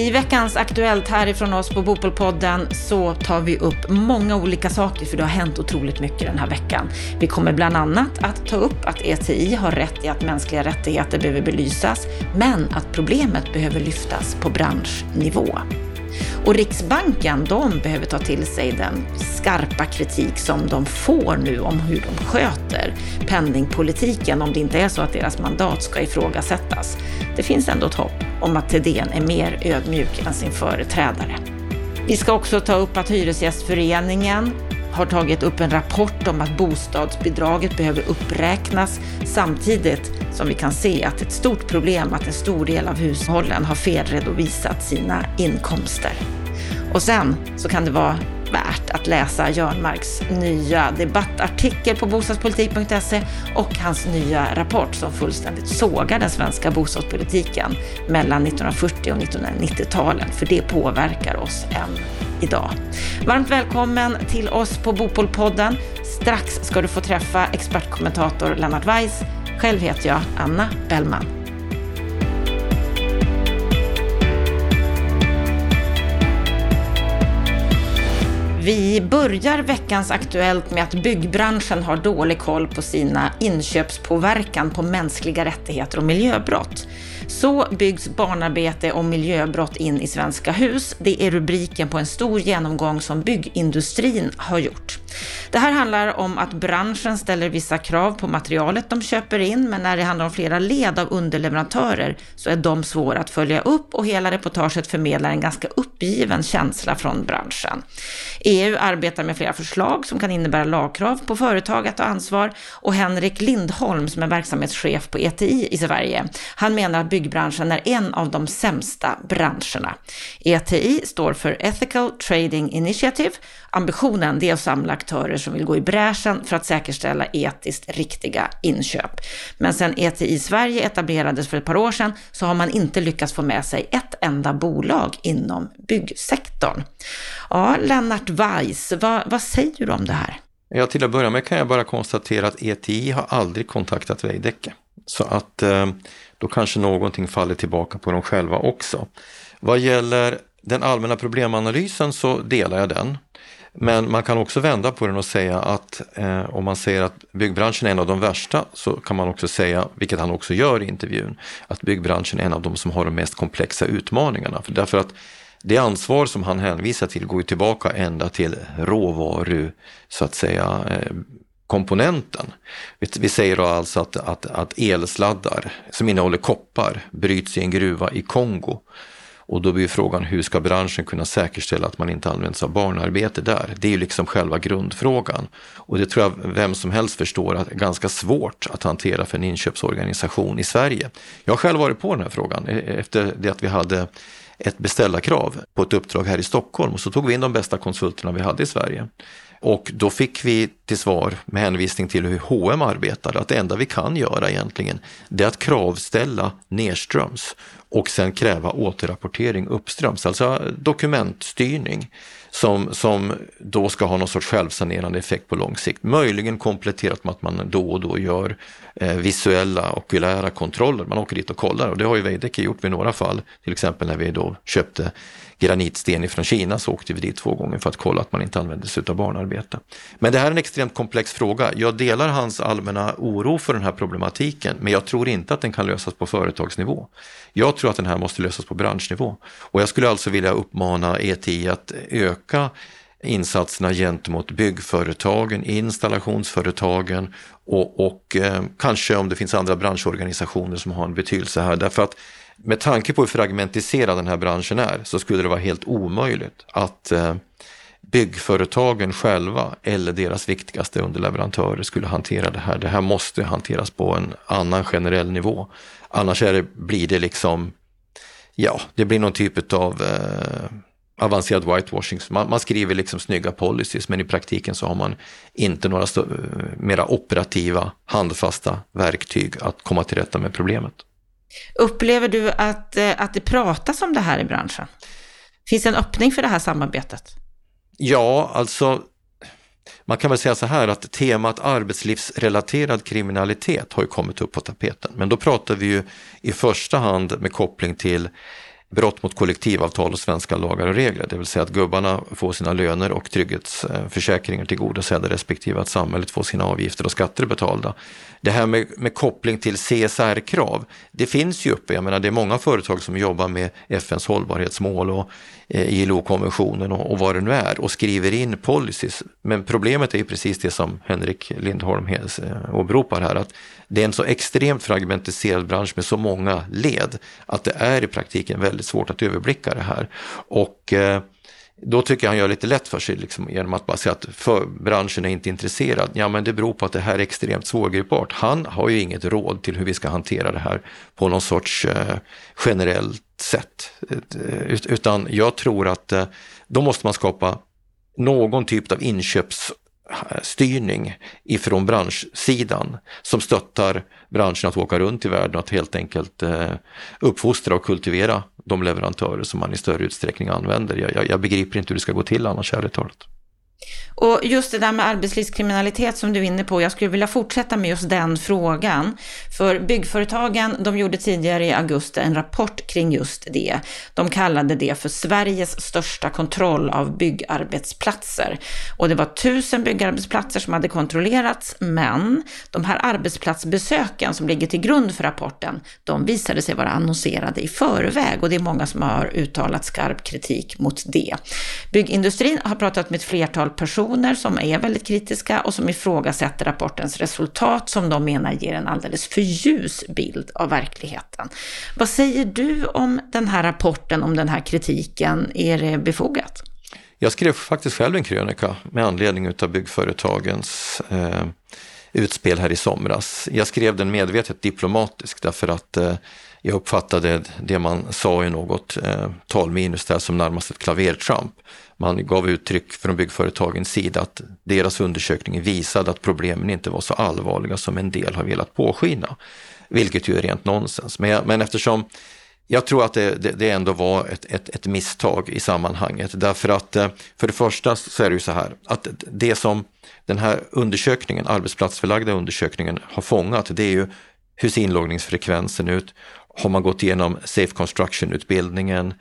I veckans Aktuellt härifrån oss på Bopolpodden så tar vi upp många olika saker för det har hänt otroligt mycket den här veckan. Vi kommer bland annat att ta upp att ETI har rätt i att mänskliga rättigheter behöver belysas, men att problemet behöver lyftas på branschnivå. Och Riksbanken, de behöver ta till sig den skarpa kritik som de får nu om hur de sköter penningpolitiken, om det inte är så att deras mandat ska ifrågasättas. Det finns ändå ett hopp om att Thedéen är mer ödmjuk än sin företrädare. Vi ska också ta upp att Hyresgästföreningen har tagit upp en rapport om att bostadsbidraget behöver uppräknas samtidigt som vi kan se att ett stort problem att en stor del av hushållen har felredovisat sina inkomster. Och sen så kan det vara värt att läsa Jörnmarks nya debattartikel på bostadspolitik.se och hans nya rapport som fullständigt sågar den svenska bostadspolitiken mellan 1940 och 1990-talen, för det påverkar oss än idag. Varmt välkommen till oss på Bopolpodden. Strax ska du få träffa expertkommentator Lennart Weiss. Själv heter jag Anna Bellman. Vi börjar veckans Aktuellt med att byggbranschen har dålig koll på sina inköpspåverkan på mänskliga rättigheter och miljöbrott. Så byggs barnarbete och miljöbrott in i svenska hus. Det är rubriken på en stor genomgång som byggindustrin har gjort. Det här handlar om att branschen ställer vissa krav på materialet de köper in, men när det handlar om flera led av underleverantörer så är de svåra att följa upp och hela reportaget förmedlar en ganska uppgiven känsla från branschen. EU arbetar med flera förslag som kan innebära lagkrav på företag att ta ansvar och Henrik Lindholm som är verksamhetschef på ETI i Sverige, han menar att byggbranschen är en av de sämsta branscherna. ETI står för Ethical Trading Initiative. Ambitionen är att samla aktörer som vill gå i bräschen för att säkerställa etiskt riktiga inköp. Men sedan ETI Sverige etablerades för ett par år sedan så har man inte lyckats få med sig ett enda bolag inom byggsektorn. Ja, Lennart Weiss, vad, vad säger du om det här? Ja, till att börja med kan jag bara konstatera att ETI har aldrig kontaktat Veidekke. Så att eh, då kanske någonting faller tillbaka på dem själva också. Vad gäller den allmänna problemanalysen så delar jag den. Men man kan också vända på den och säga att eh, om man säger att byggbranschen är en av de värsta så kan man också säga, vilket han också gör i intervjun, att byggbranschen är en av de som har de mest komplexa utmaningarna. För därför att det ansvar som han hänvisar till går ju tillbaka ända till råvaru, så att säga, eh, komponenten. Vi, säger då alltså att, att, att elsladdar som innehåller koppar bryts i en gruva i Kongo. Och då blir frågan hur ska branschen kunna säkerställa att man inte använder sig av barnarbete där? Det är ju liksom själva grundfrågan. Och det tror jag vem som helst förstår att det är ganska svårt att hantera för en inköpsorganisation i Sverige. Jag har själv varit på den här frågan eh, efter det att vi hade ett beställarkrav på ett uppdrag här i Stockholm och så tog vi in de bästa konsulterna vi hade i Sverige. Och då fick vi till svar med hänvisning till hur H&M arbetar att det enda vi kan göra egentligen det är att kravställa nedströms och sen kräva återrapportering uppströms, alltså dokumentstyrning som, som då ska ha någon sorts självsanerande effekt på lång sikt. Möjligen kompletterat med att man då och då gör eh, visuella okulära kontroller. Man åker dit och kollar och det har ju Veidekke gjort vid några fall. Till exempel när vi då köpte granitsten från Kina så åkte vi dit två gånger för att kolla att man inte använde sig av barnarbete. Men det här är en extremt komplex fråga. Jag delar hans allmänna oro för den här problematiken, men jag tror inte att den kan lösas på företagsnivå. Jag tror att den här måste lösas på branschnivå. Och jag skulle alltså vilja uppmana ETI att öka insatserna gentemot byggföretagen, installationsföretagen och, och eh, kanske om det finns andra branschorganisationer som har en betydelse här. Därför att med tanke på hur fragmentiserad den här branschen är så skulle det vara helt omöjligt att eh, byggföretagen själva eller deras viktigaste underleverantörer skulle hantera det här. Det här måste hanteras på en annan generell nivå. Annars är det, blir det liksom, ja, det blir någon typ av eh, avancerad whitewashing. Man, man, skriver liksom snygga policies men i praktiken så har man inte några stö- eh, mera operativa handfasta verktyg att komma till rätta med problemet. Upplever du att, eh, att det pratas om det här i branschen? Finns det en öppning för det här samarbetet? Ja, alltså man kan väl säga så här att temat arbetslivsrelaterad kriminalitet har ju kommit upp på tapeten. Men då pratar vi ju i första hand med koppling till brott mot kollektivavtal och svenska lagar och regler. Det vill säga att gubbarna får sina löner och trygghetsförsäkringar tillgodosedda respektive att samhället får sina avgifter och skatter betalda. Det här med, med koppling till CSR-krav, det finns ju uppe. Jag menar det är många företag som jobbar med FNs hållbarhetsmål och eh, ILO-konventionen och, och vad det nu är och skriver in policies. Men problemet är ju precis det som Henrik Lindholm eh, åberopar här, att det är en så extremt fragmentiserad bransch med så många led att det är i praktiken väldigt svårt att överblicka det här. Och eh, då tycker jag han gör lite lätt för sig liksom, genom att bara säga att för, branschen är inte intresserad. Ja, men det beror på att det här är extremt svårgripbart. Han har ju inget råd till hur vi ska hantera det här på någon sorts eh, generellt sätt. Eh, utan jag tror att eh, då måste man skapa någon typ av inköps styrning ifrån branschsidan som stöttar branschen att åka runt i världen och att helt enkelt eh, uppfostra och kultivera de leverantörer som man i större utsträckning använder. Jag, jag, jag begriper inte hur det ska gå till annars, ärligt talat. Och just det där med arbetslivskriminalitet som du är inne på, jag skulle vilja fortsätta med just den frågan. För byggföretagen, de gjorde tidigare i augusti en rapport kring just det. De kallade det för Sveriges största kontroll av byggarbetsplatser. Och det var tusen byggarbetsplatser som hade kontrollerats, men de här arbetsplatsbesöken som ligger till grund för rapporten, de visade sig vara annonserade i förväg och det är många som har uttalat skarp kritik mot det. Byggindustrin har pratat med ett flertal personer som är väldigt kritiska och som ifrågasätter rapportens resultat som de menar ger en alldeles för ljus bild av verkligheten. Vad säger du om den här rapporten, om den här kritiken? Är det befogat? Jag skrev faktiskt själv en krönika med anledning av byggföretagens eh, utspel här i somras. Jag skrev den medvetet diplomatiskt därför att eh, jag uppfattade det man sa i något eh, talminus där som närmast ett klavertramp. Man gav uttryck från byggföretagens sida att deras undersökning visade att problemen inte var så allvarliga som en del har velat påskina. Vilket ju är rent nonsens. Men, men eftersom jag tror att det, det, det ändå var ett, ett, ett, misstag i sammanhanget. Därför att eh, för det första så är det ju så här att det som den här undersökningen, arbetsplatsförlagda undersökningen har fångat, det är ju hur ser inloggningsfrekvensen ut? Har man gått igenom Safe Construction-utbildningen?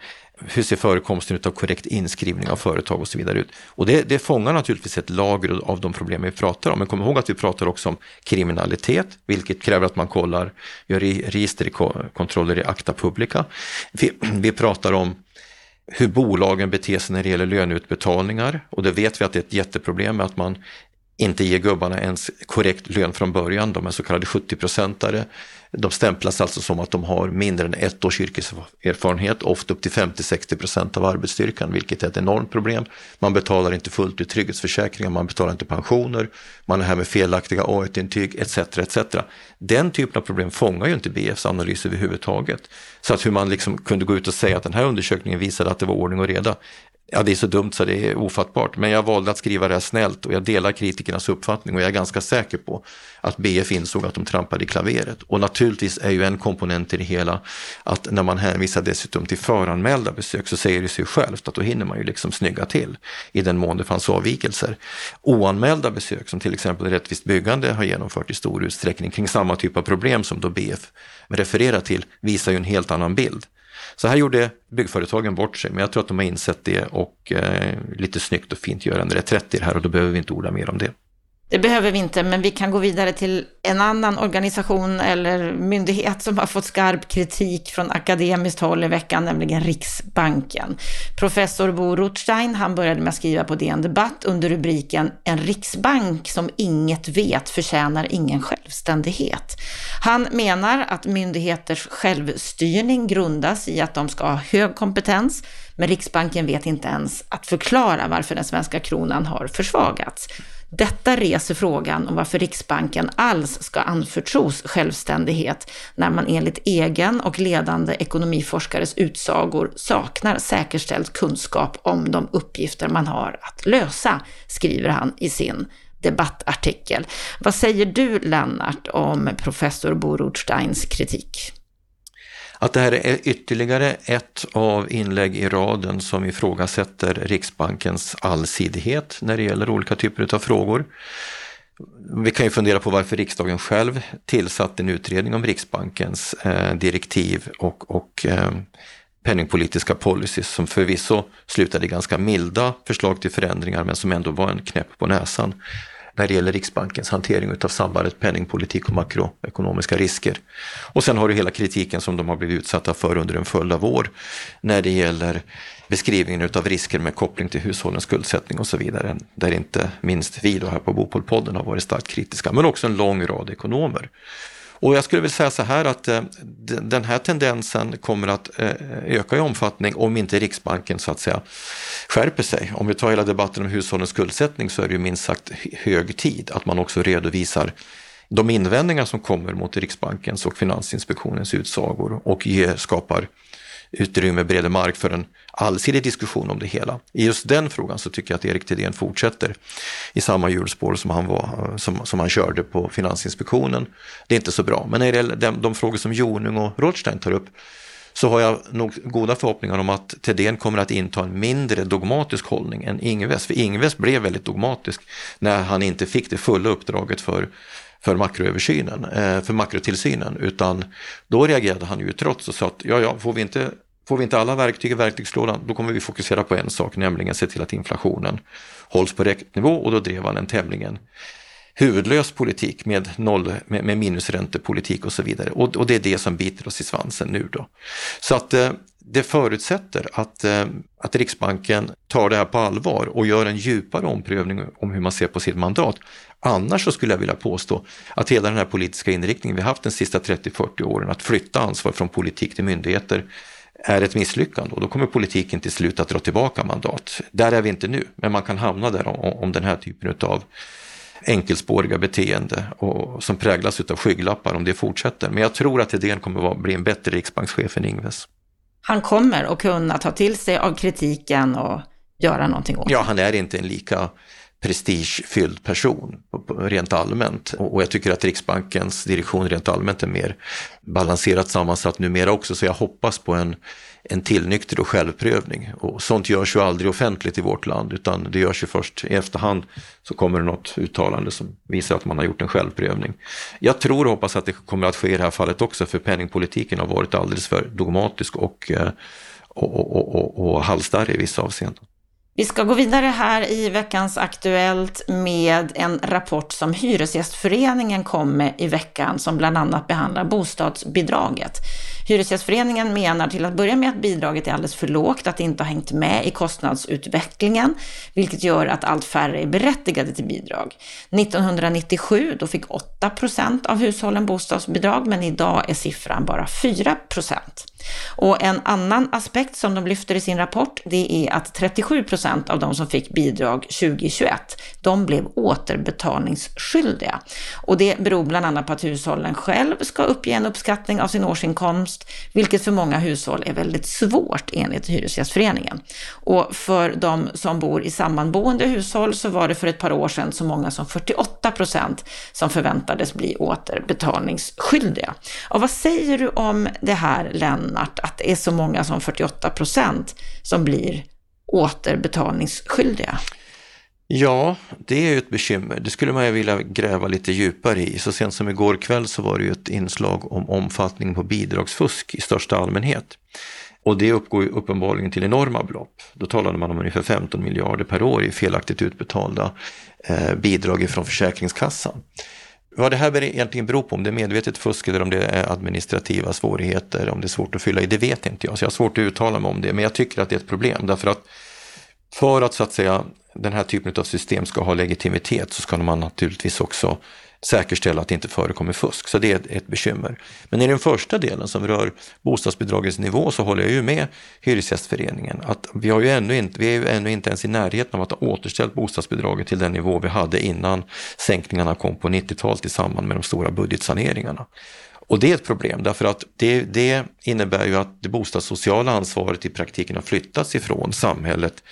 hur ser förekomsten av korrekt inskrivning av företag och så vidare ut? Och det, det fångar naturligtvis ett lager av de problem vi pratar om. Men kom ihåg att vi pratar också om kriminalitet, vilket kräver att man kollar, gör registerkontroller i Acta Publica. Vi, vi pratar om hur bolagen beter sig när det gäller löneutbetalningar och det vet vi att det är ett jätteproblem med att man inte ger gubbarna ens korrekt lön från början, de är så kallade 70-procentare. De stämplas alltså som att de har mindre än ett års yrkeserfarenhet, ofta upp till 50-60 procent av arbetsstyrkan, vilket är ett enormt problem. Man betalar inte fullt ut trygghetsförsäkringar, man betalar inte pensioner, man är här med felaktiga A1-intyg etc. etc. Den typen av problem fångar ju inte BFs analys överhuvudtaget. Så att hur man liksom kunde gå ut och säga att den här undersökningen visade att det var ordning och reda, Ja, det är så dumt så det är ofattbart. Men jag valde att skriva det här snällt och jag delar kritikernas uppfattning och jag är ganska säker på att BF insåg att de trampade i klaveret. Och naturligtvis är ju en komponent i det hela att när man hänvisar dessutom till föranmälda besök så säger det sig självt att då hinner man ju liksom snygga till i den mån det fanns avvikelser. Oanmälda besök som till exempel Rättvist byggande har genomfört i stor utsträckning kring samma typ av problem som då BF refererar till visar ju en helt annan bild. Så här gjorde byggföretagen bort sig, men jag tror att de har insett det och eh, lite snyggt och fint gör en reträtt i det här och då behöver vi inte orda mer om det. Det behöver vi inte, men vi kan gå vidare till en annan organisation eller myndighet som har fått skarp kritik från akademiskt håll i veckan, nämligen Riksbanken. Professor Bo Rothstein, han började med att skriva på DN Debatt under rubriken En riksbank som inget vet förtjänar ingen självständighet. Han menar att myndigheters självstyrning grundas i att de ska ha hög kompetens, men Riksbanken vet inte ens att förklara varför den svenska kronan har försvagats. Detta reser frågan om varför Riksbanken alls ska anförtros självständighet när man enligt egen och ledande ekonomiforskares utsagor saknar säkerställd kunskap om de uppgifter man har att lösa, skriver han i sin debattartikel. Vad säger du, Lennart, om professor Bo Rothsteins kritik? Att det här är ytterligare ett av inlägg i raden som ifrågasätter Riksbankens allsidighet när det gäller olika typer av frågor. Vi kan ju fundera på varför riksdagen själv tillsatte en utredning om Riksbankens eh, direktiv och, och eh, penningpolitiska policies som förvisso slutade i ganska milda förslag till förändringar men som ändå var en knäpp på näsan när det gäller Riksbankens hantering av sambandet penningpolitik och makroekonomiska risker. Och sen har du hela kritiken som de har blivit utsatta för under en följd av år när det gäller beskrivningen av risker med koppling till hushållens skuldsättning och så vidare. Där inte minst vi då här på Bopolpodden har varit starkt kritiska, men också en lång rad ekonomer. Och jag skulle vilja säga så här att eh, den här tendensen kommer att eh, öka i omfattning om inte Riksbanken så att säga skärper sig. Om vi tar hela debatten om hushållens skuldsättning så är det ju minst sagt hög tid att man också redovisar de invändningar som kommer mot Riksbankens och Finansinspektionens utsagor och ger, skapar utrymme, breder mark för en allsidig diskussion om det hela. I just den frågan så tycker jag att Erik Thedéen fortsätter i samma hjulspår som han, var, som, som han körde på Finansinspektionen. Det är inte så bra, men när det gäller de, de frågor som Jonung och Rothstein tar upp så har jag nog goda förhoppningar om att Thedéen kommer att inta en mindre dogmatisk hållning än Ingves. För Ingves blev väldigt dogmatisk när han inte fick det fulla uppdraget för för makroöversynen, eh, för makrotillsynen, utan då reagerade han ju trots och sa att ja, ja, får vi inte Får vi inte alla verktyg i verktygslådan, då kommer vi fokusera på en sak, nämligen se till att inflationen hålls på rätt nivå och då drev han en tämligen huvudlös politik med, noll, med, med minusräntepolitik och så vidare. Och, och, det är det som biter oss i svansen nu då. Så att eh, det förutsätter att, eh, att Riksbanken tar det här på allvar och gör en djupare omprövning om hur man ser på sitt mandat. Annars så skulle jag vilja påstå att hela den här politiska inriktningen vi haft de sista 30-40 åren, att flytta ansvar från politik till myndigheter, är ett misslyckande och då kommer politiken till slut att dra tillbaka mandat. Där är vi inte nu, men man kan hamna där om, om den här typen av enkelspåriga beteende och, som präglas av skygglappar om det fortsätter. Men jag tror att idén kommer att bli en bättre riksbankschef än Ingves. Han kommer att kunna ta till sig av kritiken och göra någonting åt. Ja, han är inte en lika prestigefylld person rent allmänt. Och jag tycker att Riksbankens direktion rent allmänt är mer balanserat sammansatt numera också, så jag hoppas på en, en tillnykter och självprövning. Och sånt görs ju aldrig offentligt i vårt land, utan det görs ju först i efterhand så kommer det något uttalande som visar att man har gjort en självprövning. Jag tror och hoppas att det kommer att ske i det här fallet också, för penningpolitiken har varit alldeles för dogmatisk och, eh, och, och, och, och halsstarrig i vissa avseenden. Vi ska gå vidare här i veckans Aktuellt med en rapport som Hyresgästföreningen kom med i veckan som bland annat behandlar bostadsbidraget. Hyresgästföreningen menar till att börja med att bidraget är alldeles för lågt, att det inte har hängt med i kostnadsutvecklingen, vilket gör att allt färre är berättigade till bidrag. 1997 då fick 8 procent av hushållen bostadsbidrag, men idag är siffran bara 4 och en annan aspekt som de lyfter i sin rapport, det är att 37 procent av de som fick bidrag 2021, de blev återbetalningsskyldiga. Och det beror bland annat på att hushållen själv ska uppge en uppskattning av sin årsinkomst, vilket för många hushåll är väldigt svårt enligt Hyresgästföreningen. Och för de som bor i sammanboende hushåll så var det för ett par år sedan så många som 48 procent som förväntades bli återbetalningsskyldiga. Och vad säger du om det här, Lenn annat, att det är så många som 48 procent som blir återbetalningsskyldiga? Ja, det är ju ett bekymmer. Det skulle man ju vilja gräva lite djupare i. Så sent som igår kväll så var det ju ett inslag om omfattningen på bidragsfusk i största allmänhet. Och det uppgår ju uppenbarligen till enorma belopp. Då talade man om ungefär 15 miljarder per år i felaktigt utbetalda eh, bidrag från Försäkringskassan. Vad det här egentligen beror på, om det är medvetet fusk eller om det är administrativa svårigheter, om det är svårt att fylla i, det vet inte jag. Så jag har svårt att uttala mig om det, men jag tycker att det är ett problem därför att för att så att säga den här typen av system ska ha legitimitet så ska man naturligtvis också säkerställa att det inte förekommer fusk. Så det är ett, bekymmer. Men i den första delen som rör bostadsbidragets nivå så håller jag ju med Hyresgästföreningen att vi, har ju ännu inte, vi är ju ännu inte ens i närheten av att ha återställt bostadsbidraget till den nivå vi hade innan sänkningarna kom på 90-talet i samband med de stora budgetsaneringarna. Och det är ett problem därför att det, det innebär ju att det bostadssociala ansvaret i praktiken har flyttats ifrån samhället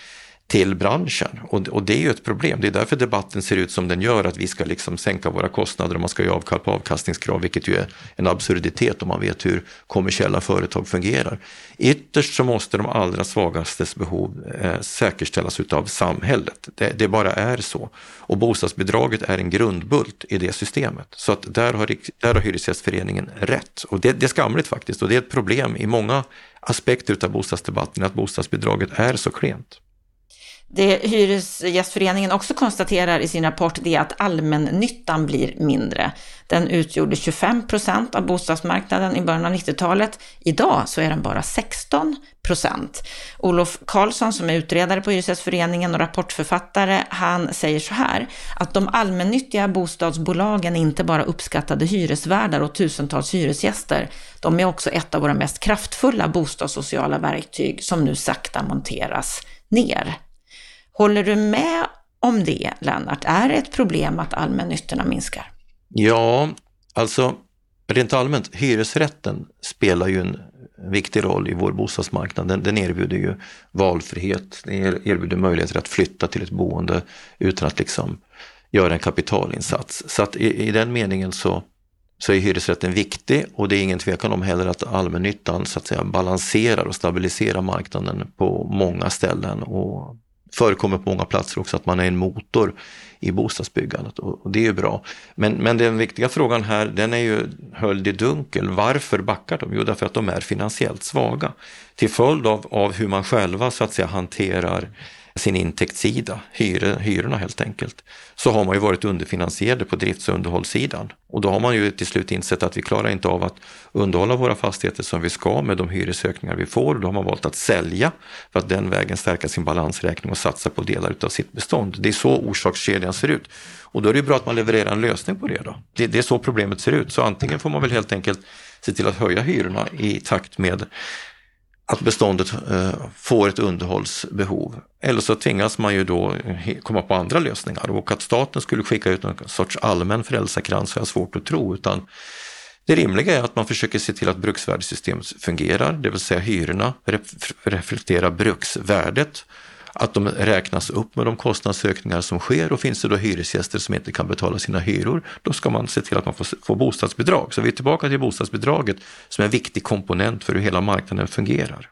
till branschen. Och, och, det är ju ett problem. Det är därför debatten ser ut som den gör, att vi ska liksom sänka våra kostnader och man ska göra avkall på avkastningskrav, vilket ju är en absurditet om man vet hur kommersiella företag fungerar. Ytterst så måste de allra svagastes behov eh, säkerställas utav samhället. Det, det, bara är så. Och bostadsbidraget är en grundbult i det systemet. Så att där har, där har Hyresgästföreningen rätt. Och det, det är skamligt faktiskt och det är ett problem i många aspekter av bostadsdebatten att bostadsbidraget är så klent. Det Hyresgästföreningen också konstaterar i sin rapport är att allmännyttan blir mindre. Den utgjorde 25 procent av bostadsmarknaden i början av 90-talet. Idag så är den bara 16 procent. Olof Karlsson som är utredare på Hyresgästföreningen och rapportförfattare, han säger så här, att de allmännyttiga bostadsbolagen är inte bara uppskattade hyresvärdar och tusentals hyresgäster, de är också ett av våra mest kraftfulla bostadssociala verktyg som nu sakta monteras ner. Håller du med om det, Lennart? Är det ett problem att allmännyttorna minskar? Ja, alltså rent allmänt, hyresrätten spelar ju en viktig roll i vår bostadsmarknad. Den, den erbjuder ju valfrihet, den erbjuder möjligheter att flytta till ett boende utan att liksom göra en kapitalinsats. Så att i, i den meningen så, så är hyresrätten viktig och det är ingen tvekan om heller att allmännyttan så att säga balanserar och stabiliserar marknaden på många ställen och förekommer på många platser också att man är en motor i bostadsbyggandet och, det är ju bra. Men, men den viktiga frågan här, den är ju höljd i dunkel. Varför backar de? Jo, därför att de är finansiellt svaga. Till följd av, av hur man själva så att säga hanterar sin intäktssida, hyr, hyrorna helt enkelt, så har man ju varit underfinansierade på drifts och underhållssidan. Och då har man ju till slut insett att vi klarar inte av att underhålla våra fastigheter som vi ska med de hyresökningar vi får. Då har man valt att sälja för att den vägen stärka sin balansräkning och satsa på delar av sitt bestånd. Det är så orsakskedjan ser ut. Och då är det bra att man levererar en lösning på det. Då. Det, det är så problemet ser ut. Så antingen får man väl helt enkelt se till att höja hyrorna i takt med att beståndet eh, får ett underhållsbehov. Eller så tvingas man ju då eh, komma på andra lösningar och att staten skulle skicka ut någon sorts allmän frälsarkrans har jag svårt att tro. Utan det rimliga är att man försöker se till att bruksvärdessystemet fungerar, det vill säga hyrorna reflekterar bruksvärdet att de räknas upp med de kostnadsökningar som sker och finns det då hyresgäster som inte kan betala sina hyror, då ska man se till att man får, får bostadsbidrag. Så vi är tillbaka till bostadsbidraget som är en viktig komponent för hur hela marknaden fungerar.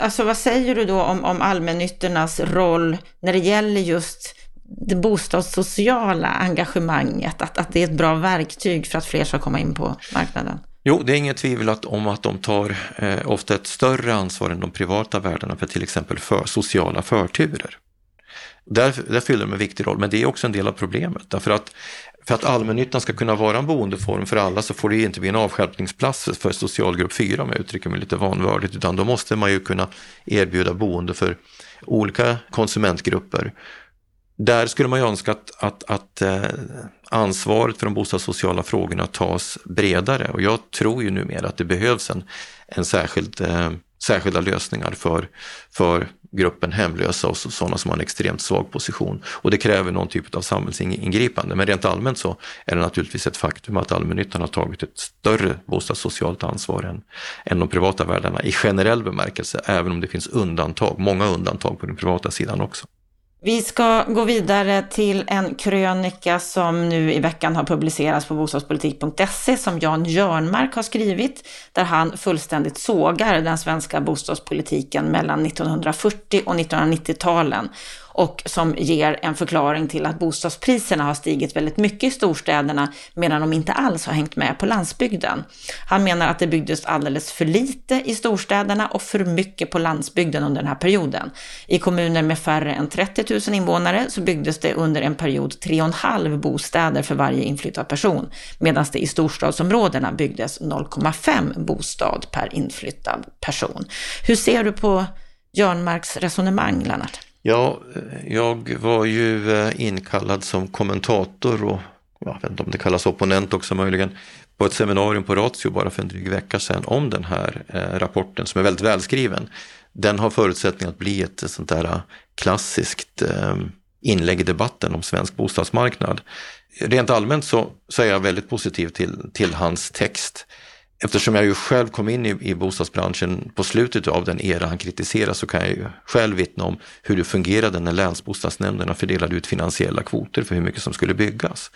Alltså vad säger du då om, om allmännyttornas roll när det gäller just det bostadssociala engagemanget, att, att det är ett bra verktyg för att fler ska komma in på marknaden? Jo, det är inget tvivel om att de tar eh, ofta ett större ansvar än de privata värdarna för till exempel för sociala förturer. Där, där fyller de en viktig roll, men det är också en del av problemet. Därför att för att allmännyttan ska kunna vara en boendeform för alla så får det inte bli en avskärpningsplats för socialgrupp 4 om jag uttrycker mig lite vanvördigt, utan då måste man ju kunna erbjuda boende för olika konsumentgrupper där skulle man ju önska att, att, att eh, ansvaret för de bostadssociala frågorna tas bredare och jag tror ju numera att det behövs en, en särskild, eh, särskilda lösningar för, för gruppen hemlösa och sådana som har en extremt svag position. Och det kräver någon typ av samhällsingripande. Men rent allmänt så är det naturligtvis ett faktum att allmännyttan har tagit ett större bostadssocialt ansvar än, än de privata värdarna i generell bemärkelse, även om det finns undantag, många undantag på den privata sidan också. Vi ska gå vidare till en krönika som nu i veckan har publicerats på bostadspolitik.se som Jan Jörnmark har skrivit, där han fullständigt sågar den svenska bostadspolitiken mellan 1940 och 1990-talen och som ger en förklaring till att bostadspriserna har stigit väldigt mycket i storstäderna medan de inte alls har hängt med på landsbygden. Han menar att det byggdes alldeles för lite i storstäderna och för mycket på landsbygden under den här perioden. I kommuner med färre än 30 000 invånare så byggdes det under en period 3,5 bostäder för varje inflyttad person, medan det i storstadsområdena byggdes 0,5 bostad per inflyttad person. Hur ser du på Jörnmarks resonemang, Lennart? Ja, jag var ju eh, inkallad som kommentator och jag vet inte om det kallas opponent också möjligen, på ett seminarium på Ratio bara för en dryg vecka sedan om den här eh, rapporten som är väldigt välskriven. Den har förutsättning att bli ett sånt där eh, klassiskt inlägg i debatten om svensk bostadsmarknad. Rent allmänt så, så är jag väldigt positiv till, till hans text eftersom jag ju själv kom in i, i bostadsbranschen på slutet av den era han kritiserar så kan jag ju själv vittna om hur det fungerade när länsbostadsnämnderna fördelade ut finansiella kvoter för hur mycket som skulle byggas.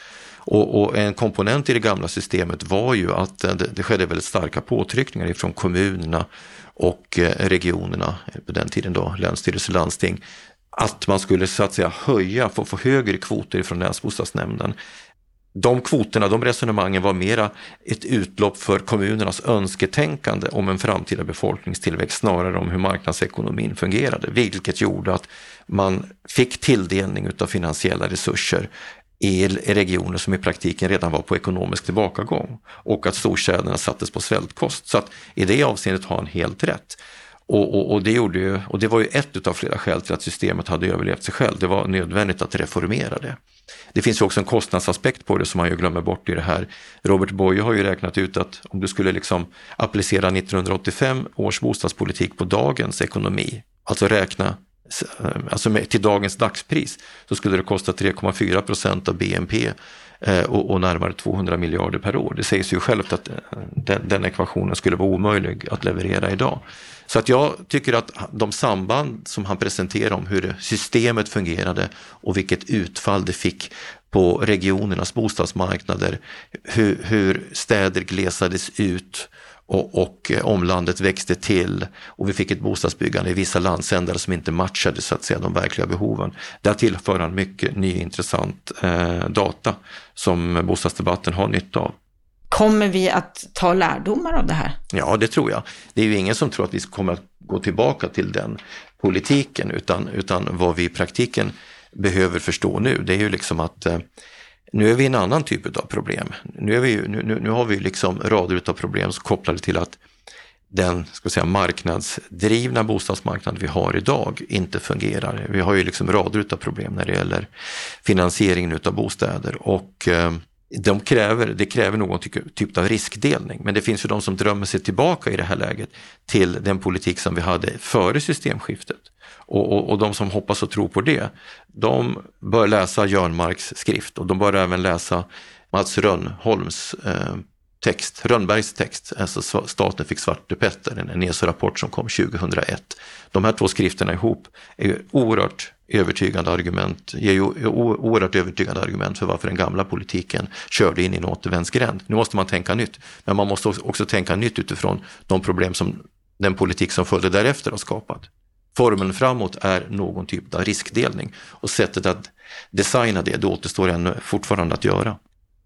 Och, och en komponent i det gamla systemet var ju att det, det skedde väldigt starka påtryckningar ifrån kommunerna och eh, regionerna, på den tiden då länsstyrelse och landsting, att man skulle så att säga höja, få, få högre kvoter från länsbostadsnämnden de kvoterna, de resonemangen var mera ett utlopp för kommunernas önsketänkande om en framtida befolkningstillväxt snarare om hur marknadsekonomin fungerade, vilket gjorde att man fick tilldelning av finansiella resurser i regioner som i praktiken redan var på ekonomisk tillbakagång och att storstäderna sattes på svältkost. Så att i det avseendet har han helt rätt. Och, och, och, det gjorde ju, och det var ju ett av flera skäl till att systemet hade överlevt sig själv. Det var nödvändigt att reformera det. Det finns ju också en kostnadsaspekt på det som man ju glömmer bort i det här. Robert Boye har ju räknat ut att om du skulle liksom applicera 1985 års bostadspolitik på dagens ekonomi, alltså räkna eh, alltså till dagens dagspris, så skulle det kosta 3,4 procent av BNP eh, och, och, närmare 200 miljarder per år. Det sägs ju självt att eh, den, den ekvationen skulle vara omöjlig att leverera idag. Så att jag tycker att de samband som han presenterar om hur systemet fungerade och vilket utfall det fick på regionernas bostadsmarknader, hur, hur städer glesades ut och, och eh, omlandet växte till och vi fick ett bostadsbyggande i vissa landsändar som inte matchade så att säga de verkliga behoven. Där tillför han mycket ny intressant eh, data som bostadsdebatten har nytta av. Kommer vi att ta lärdomar av det här? Ja, det tror jag. Det är ju ingen som tror att vi kommer att gå tillbaka till den politiken, utan, utan vad vi i praktiken behöver förstå nu, det är ju liksom att eh, nu är vi i en annan typ av problem. Nu, är vi, nu, nu, nu har vi liksom rader av problem kopplade till att den ska säga, marknadsdrivna bostadsmarknad vi har idag inte fungerar. Vi har ju liksom rader av problem när det gäller finansieringen av bostäder och eh, de kräver, det kräver någon typ av riskdelning. Men det finns ju de som drömmer sig tillbaka i det här läget till den politik som vi hade före systemskiftet. Och, och, och de som hoppas och tror på det, de bör läsa Jörnmarks skrift och de bör även läsa Mats Rönnholms eh, text, Rönnbergs text, alltså Staten fick Svarte Petter, en ESO-rapport som kom 2001. De här två skrifterna ihop är ju oerhört övertygande argument, ger ju oerhört övertygande argument för varför den gamla politiken körde in i en återvändsgränd. Nu måste man tänka nytt, men man måste också tänka nytt utifrån de problem som den politik som följde därefter har skapat. Formeln framåt är någon typ av riskdelning och sättet att designa det, det återstår ännu fortfarande att göra.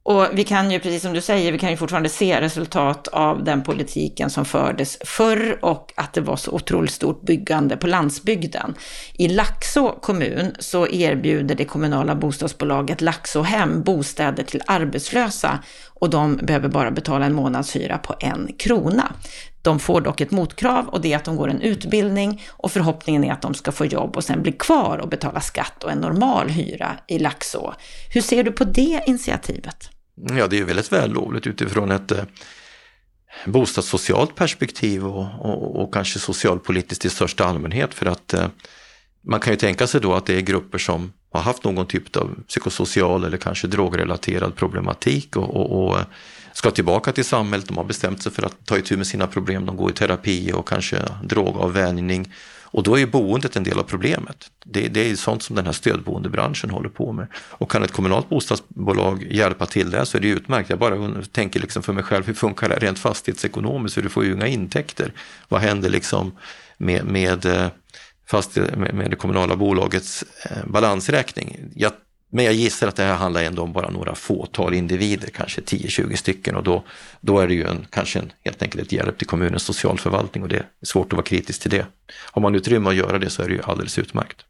Och vi kan ju, precis som du säger, vi kan ju fortfarande se resultat av den politiken som fördes förr och att det var så otroligt stort byggande på landsbygden. I Laxå kommun så erbjuder det kommunala bostadsbolaget Laxåhem bostäder till arbetslösa och de behöver bara betala en månadshyra på en krona. De får dock ett motkrav och det är att de går en utbildning och förhoppningen är att de ska få jobb och sen bli kvar och betala skatt och en normal hyra i Laxå. Hur ser du på det initiativet? Ja, det är ju väldigt vällovligt utifrån ett eh, bostadssocialt perspektiv och, och, och, kanske socialpolitiskt i största allmänhet för att eh, man kan ju tänka sig då att det är grupper som har haft någon typ av psykosocial eller kanske drogrelaterad problematik och, och, och eh, ska tillbaka till samhället. De har bestämt sig för att ta itu med sina problem. De går i terapi och kanske drogavvänjning och då är boendet en del av problemet. Det, det, är sånt som den här stödboendebranschen håller på med. Och kan ett kommunalt bostadsbolag hjälpa till där så är det utmärkt. Jag bara tänker liksom för mig själv, hur funkar det rent fastighetsekonomiskt? Hur du får ju inga intäkter. Vad händer liksom med, med, eh, med, med det kommunala bolagets eh, balansräkning? Jag men jag gissar att det här handlar ändå om bara några fåtal individer, kanske 10-20 stycken och då, då är det ju en, kanske en, helt enkelt ett hjälp till kommunens socialförvaltning och det är svårt att vara kritisk till det. Har man utrymme att göra det så är det ju alldeles utmärkt.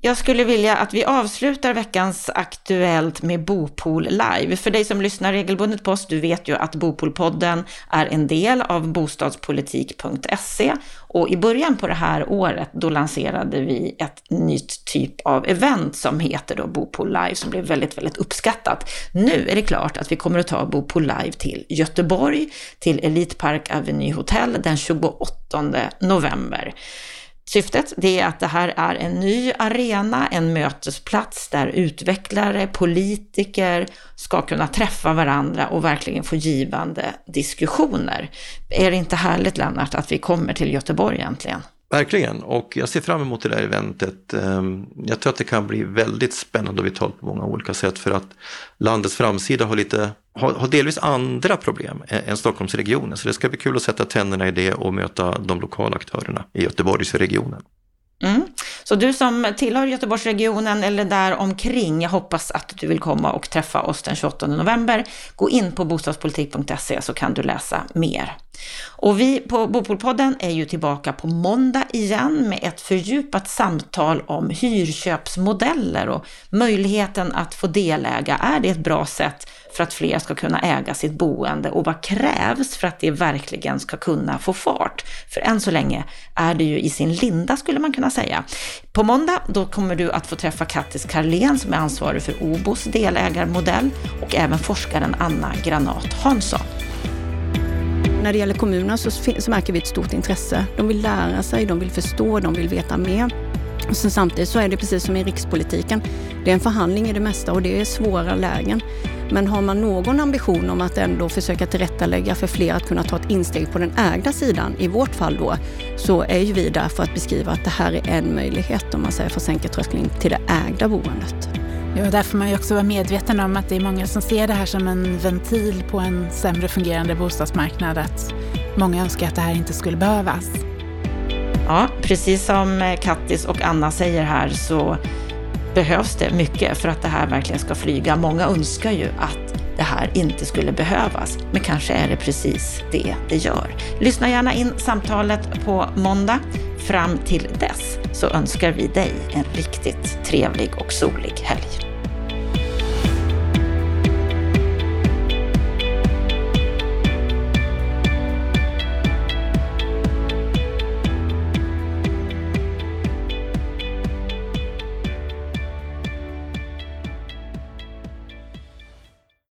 Jag skulle vilja att vi avslutar veckans Aktuellt med Bopool live. För dig som lyssnar regelbundet på oss, du vet ju att Bopolpodden är en del av bostadspolitik.se och i början på det här året då lanserade vi ett nytt typ av event som heter då Bopol live som blev väldigt, väldigt uppskattat. Nu är det klart att vi kommer att ta Bopol live till Göteborg, till Elitpark Avenue Hotel den 28 november. Syftet det är att det här är en ny arena, en mötesplats där utvecklare, politiker ska kunna träffa varandra och verkligen få givande diskussioner. Är det inte härligt Lennart att vi kommer till Göteborg egentligen? Verkligen, och jag ser fram emot det där eventet. Ehm, jag tror att det kan bli väldigt spännande och vitalt på många olika sätt för att landets framsida har, lite, har, har delvis andra problem än Stockholmsregionen. Så det ska bli kul att sätta tänderna i det och möta de lokala aktörerna i Göteborgsregionen. Mm. Så du som tillhör Göteborgsregionen eller där omkring, jag hoppas att du vill komma och träffa oss den 28 november. Gå in på bostadspolitik.se så kan du läsa mer. Och vi på Bopolpodden är ju tillbaka på måndag igen med ett fördjupat samtal om hyrköpsmodeller och möjligheten att få deläga. Är det ett bra sätt för att fler ska kunna äga sitt boende och vad krävs för att det verkligen ska kunna få fart? För än så länge är det ju i sin linda skulle man kunna säga. På måndag då kommer du att få träffa Kattis Karlén som är ansvarig för OBOs delägarmodell och även forskaren Anna Granat Hansson. När det gäller kommunerna så, så märker vi ett stort intresse. De vill lära sig, de vill förstå, de vill veta mer. Och sen samtidigt så är det precis som i rikspolitiken. Det är en förhandling i det mesta och det är svåra lägen. Men har man någon ambition om att ändå försöka tillrättalägga för fler att kunna ta ett insteg på den ägda sidan, i vårt fall då, så är ju vi där för att beskriva att det här är en möjlighet om man säger för att sänka tröskeln till det ägda boendet. Ja, där får man ju också vara medveten om att det är många som ser det här som en ventil på en sämre fungerande bostadsmarknad. Att många önskar att det här inte skulle behövas. Ja, precis som eh, Kattis och Anna säger här så behövs det mycket för att det här verkligen ska flyga. Många önskar ju att det här inte skulle behövas, men kanske är det precis det det gör. Lyssna gärna in samtalet på måndag. Fram till dess så önskar vi dig en riktigt trevlig och solig helg.